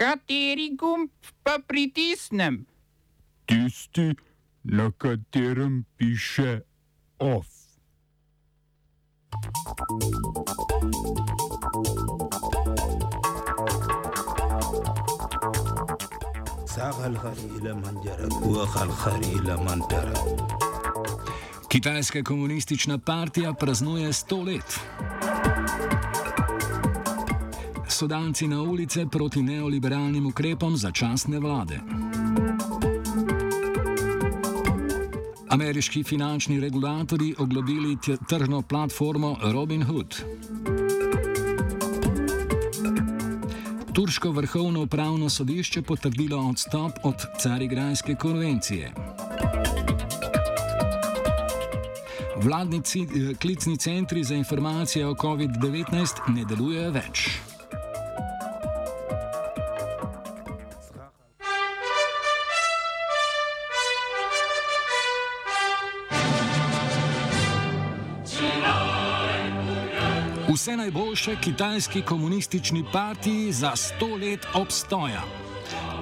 Kateri gumb pa pritisnem? Tisti, na katerem piše OF. Kitajska komunistična partija praznuje sto let. Sudanci na ulice proti neoliberalnim ukrepom začasne vlade. Ameriški finančni regulatori oglobili tržno platformo Robinhood. Turško vrhovno upravno sodišče potrdilo odstop od Carigrajske konvencije. Vladni klicni centri za informacije o COVID-19 ne delujejo več. Vse najboljše kitajski komunistični partiji za sto let obstoja.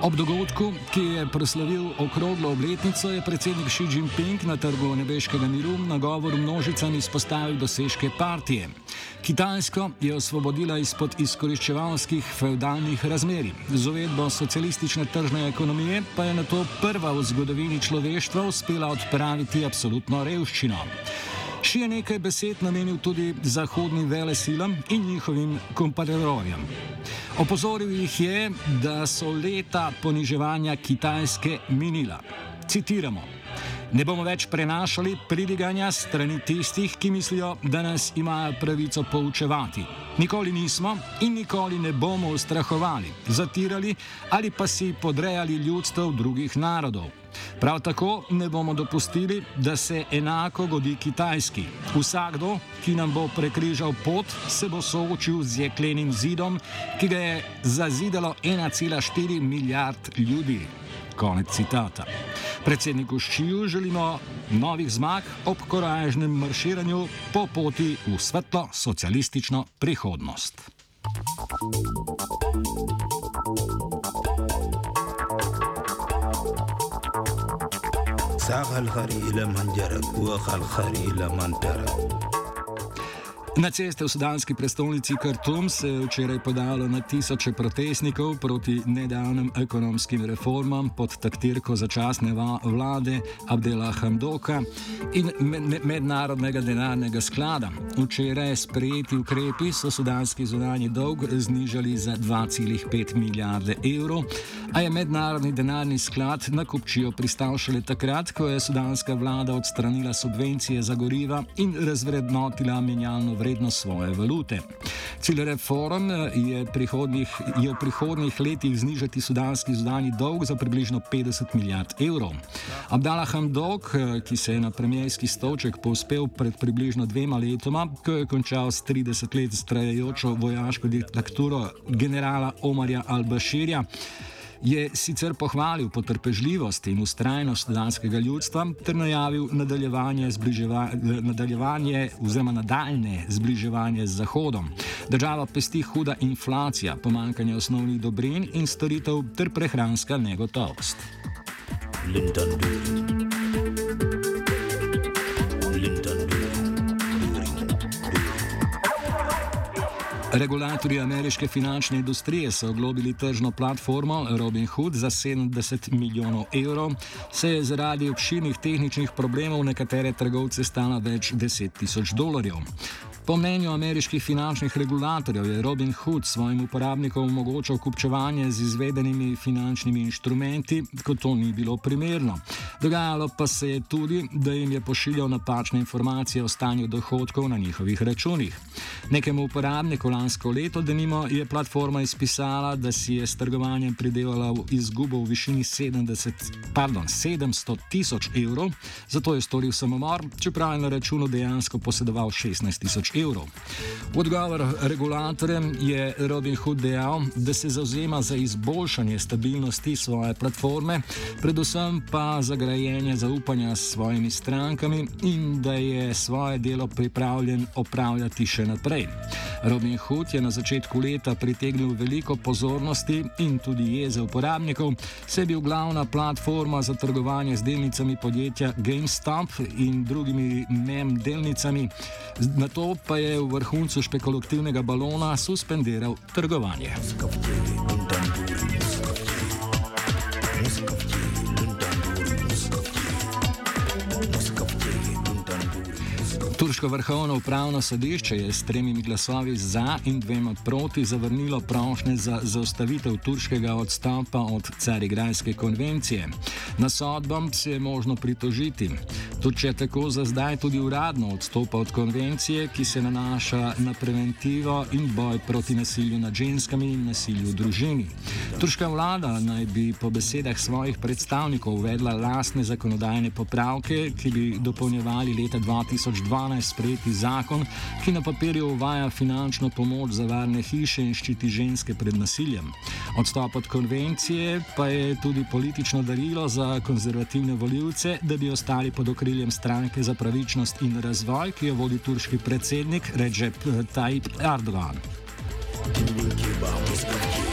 Ob dogodku, ki je proslavil okroglo obletnico, je predsednik Xi Jinping na trgu nebeškega miru na govor množicam izpostavil dosežke partije. Kitajsko je osvobodila izpod izkoriščevalskih feudalnih razmerij. Z uvedbo socialistične tržne ekonomije pa je na to prva v zgodovini človeštva uspela odpraviti absolutno revščino. Še je nekaj besed namenil tudi zahodnim velesilam in njihovim kompatriojem. Opozoril jih je, da so leta poniževanja Kitajske minila. Citiramo: Ne bomo več prenašali pridiganja strani tistih, ki mislijo, da nas imajo pravico poučevati. Nikoli nismo in nikoli ne bomo ustrahovali, zatirali ali pa si podrejali ljudstev drugih narodov. Prav tako ne bomo dopustili, da se enako godi Kitajski. Vsakdo, ki nam bo prekrižal pot, se bo soočil z jeklenim zidom, ki ga je zazidalo 1,4 milijard ljudi. Konec citata. Predsedniku Ščiju želimo novih zmag ob korajžnem marširanju po poti v svetlo socialistično prihodnost. ساق الخري إلى من جرب وخ الخري إلى من ترك Na ceste v sudanski prestolnici Khartoum se je včeraj podalo na tisoče protestnikov proti nedavnim ekonomskim reformam pod taktirko začasne vlade Abdela Hamdoka in mednarodnega denarnega sklada. Včeraj sprejeti ukrepi so sudanski zunanji dolg znižali za 2,5 milijarde evrov, a je mednarodni denarni sklad na kupčijo pristal šele takrat, ko je sudanska vlada odstranila subvencije za goriva in razvrednotila menjalno vrednost vrednost svoje valute. Cilj reform je, je v prihodnjih letih znižati sudanski zunani dolg za približno 50 milijard evrov. Abdallah Hamdok, ki se je na premijski stolček povzpel pred približno dvema letoma, ko je končal s 30 let trajajočo vojaško diktaturo generala Omarja al-Bashirja, je sicer pohvalil potrpežljivost in ustrajnost danskega ljudstva ter najavil nadaljevanje, nadaljevanje oziroma nadaljne zbliževanje z Zahodom. Država pesti huda inflacija, pomankanje osnovnih dobrin in storitev ter prehranska negotovost. Lindon. Regulatorji ameriške finančne industrije so oglobili tržno platformo Robinhood za 70 milijonov evrov, se je zaradi obširnih tehničnih problemov nekatere trgovce stala več deset tisoč dolarjev. Po mnenju ameriških finančnih regulatorjev je Robin Hood svojim uporabnikom omogočal kupčevanje z izvedenimi finančnimi inštrumenti, ko to ni bilo primerno. Dogajalo pa se je tudi, da jim je pošiljal napačne informacije o stanju dohodkov na njihovih računih. Nekemu uporabniku lansko leto, denimo, je platforma izpisala, da si je s trgovanjem pridelala izgubo v višini 70, pardon, 700 tisoč evrov, zato je storil samomor, čeprav je na računu dejansko posedoval 16 tisoč evrov. V odgovor regulatorjem je Robin Hood dejal, da se zauzema za izboljšanje stabilnosti svoje platforme, predvsem pa za grajenje zaupanja s svojimi strankami in da je svoje delo pripravljen opravljati še naprej. Robin Robinhood je na začetku leta pritegnil veliko pozornosti in tudi jeze uporabnikov, se je bil glavna platforma za trgovanje z delnicami podjetja GameStop in drugimi mem delnicami, na to pa je v vrhuncu špekulativnega balona suspendiral trgovanje. Turško vrhovno upravno sodišče je s tremi glasovi za in dvema proti zavrnilo prošnje za zaustavitev turškega odstopa od Carigrajske konvencije. Na sodbom se je možno pritožiti. Turčija tako za zdaj tudi uradno odstopa od konvencije, ki se nanaša na preventivo in boj proti nasilju nad ženskami in nasilju v družini. Turška vlada naj bi po besedah svojih predstavnikov uvedla lastne zakonodajne popravke, ki bi dopolnjevali leta 2012 sprejeti zakon, ki na papirju uvaja finančno pomoč za varne hiše in ščiti ženske pred nasiljem. Odstop od konvencije pa je tudi politično darilo za konzervativne voljivce, da bi ostali pod okriljem stranke za pravičnost in razvoj, ki jo vodi turški predsednik Recep Tayyip Erdogan. Ko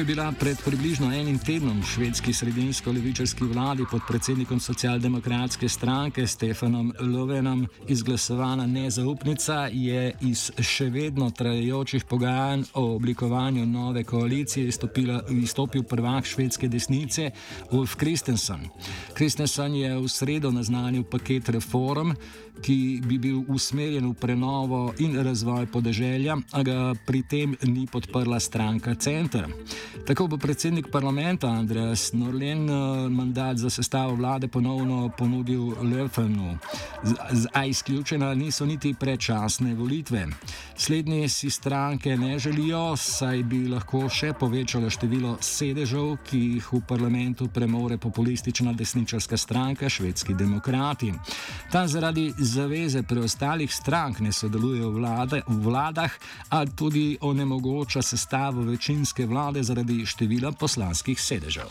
je bila pred približno enim tednom švedski sredinsko-levičarski vladi pod predsednikom socialdemokratske stranke Stefanom Lovenom izglasovana nezaupnica, je iz še vedno trajajočih pogajanj o oblikovanju nove koalicije izstopila, izstopil prvak švedske desnice Ulf Kristensen. Kristensen je v sredo naznanil paket reform, ki bi bil usmerjen v prenovo in razvoj podeželja, a ga pri tem ni podprla stranka Center. Tako bo predsednik parlamenta Andreas Norlen mandat za sestavo vlade ponovno ponudil Löfenu, a izključena niso niti predčasne volitve. Slednji si stranke ne želijo, saj bi lahko še povečalo število sedežev, ki jih v parlamentu premore populistična desničarska stranka Švedski demokrati. Ta zaradi zaveze preostalih strank ne sodeluje v, vlade, v vladah, a tudi onemogoča sestavo večinske vlade zaradi števila poslanskih sedežev.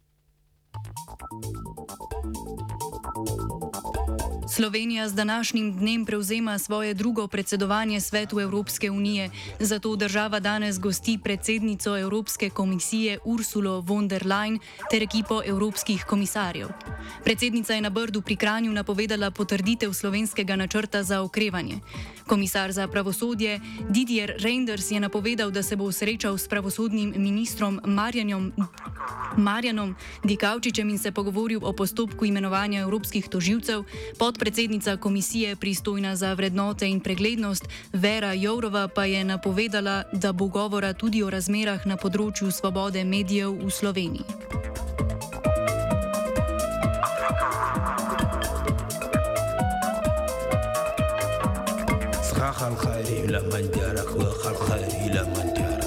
Thank you. Slovenija z današnjim dnem prevzema svoje drugo predsedovanje svetu Evropske unije, zato država danes gosti predsednico Evropske komisije Ursulo von der Leyen ter ekipo evropskih komisarjev. Predsednica je na Brdu pri Kranju napovedala potrditev slovenskega načrta za okrevanje. Komisar za pravosodje Didier Reinders je napovedal, da se bo srečal s pravosodnim ministrom Marjanjem, Marjanom Dikavčičem in se pogovoril o postopku imenovanja evropskih toživcev. Podpredsednica komisije pristojna za vrednote in preglednost Vera Jourova pa je napovedala, da bo govora tudi o razmerah na področju svobode medijev v Sloveniji. صراخ الخير لمن جارك وخل خير لمن جارك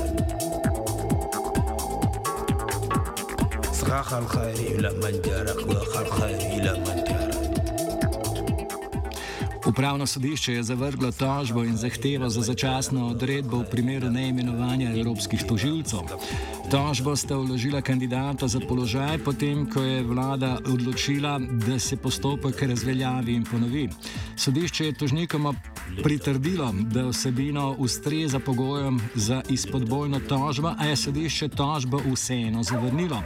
صراخ الخير لمن جارك وخل خير لمن جارك Upravno sodišče je zavrglo tožbo in zahtevo za začasno odredbo v primeru neimenovanja evropskih tožilcev. Tožbo sta vložila kandidata za položaj, potem ko je vlada odločila, da se postopek razveljavi in ponovi. Sodišče je tožnikoma pritrdilo, da vsebino ustreza pogojem za izpodbojno tožbo, a je sodišče tožbo vseeno zavrnilo.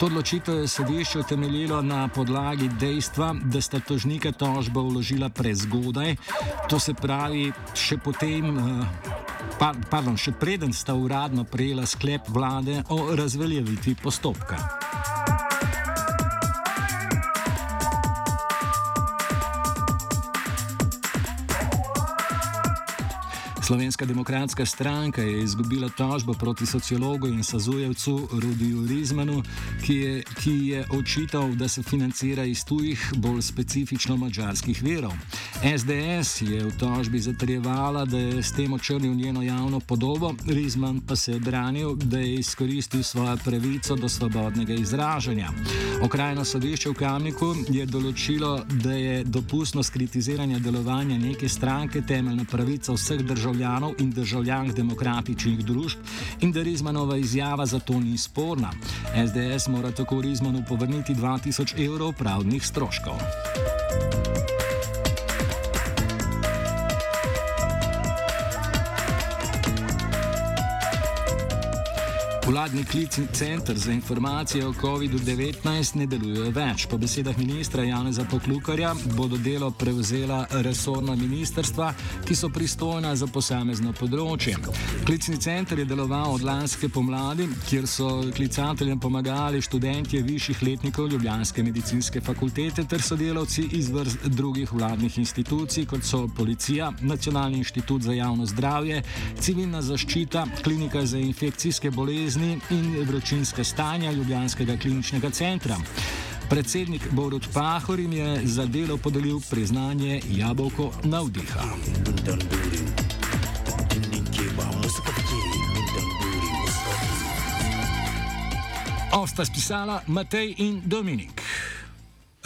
To odločitev je sodišče utemeljilo na podlagi dejstva, da sta tožnika tožbo vložila prezgodaj, to se pravi še potem. Uh, pardon, še preden sta uradno prejela sklep vlade o razveljavitvi postopka. Slovenska demokratska stranka je izgubila tožbo proti sociologu in sazujevcu Rudiju Rizmanu, ki je, ki je očital, da se financira iz tujih, bolj specifično mačarskih verov. SDS je v tožbi zatrjevala, da je s tem očrnil njeno javno podobo, Rizman pa se je branil, da je izkoristil svojo pravico do svobodnega izražanja. Okrajno sodišče v Kamniku je določilo, da je dopustno skritiziranje delovanja neke stranke temeljna pravica vseh državljanov in državljank demokratičnih družb in da Rizmanova izjava zato ni sporna. SDS mora tako Rizmanu povrniti 2000 evrov pravdnih stroškov. Vladni klicni center za informacije o COVID-19 ne deluje več. Po besedah ministra Janeza Poklukarja bodo delo prevzela resorna ministrstva, ki so pristojna za posamezno področje. Klicni center je deloval od lanske pomladi, kjer so klicateljem pomagali študentje višjih letnikov Ljubljanske medicinske fakultete ter sodelavci iz vrst drugih vladnih institucij, kot so policija, Nacionalni inštitut za javno zdravje, civilna zaščita, klinika za infekcijske bolezni bolezni in vročinske stanja Ljubljanskega kliničnega centra. Predsednik Borut Pahor jim je za delo podelil priznanje Jabolko navdiha. Osta spisala Matej in Dominik.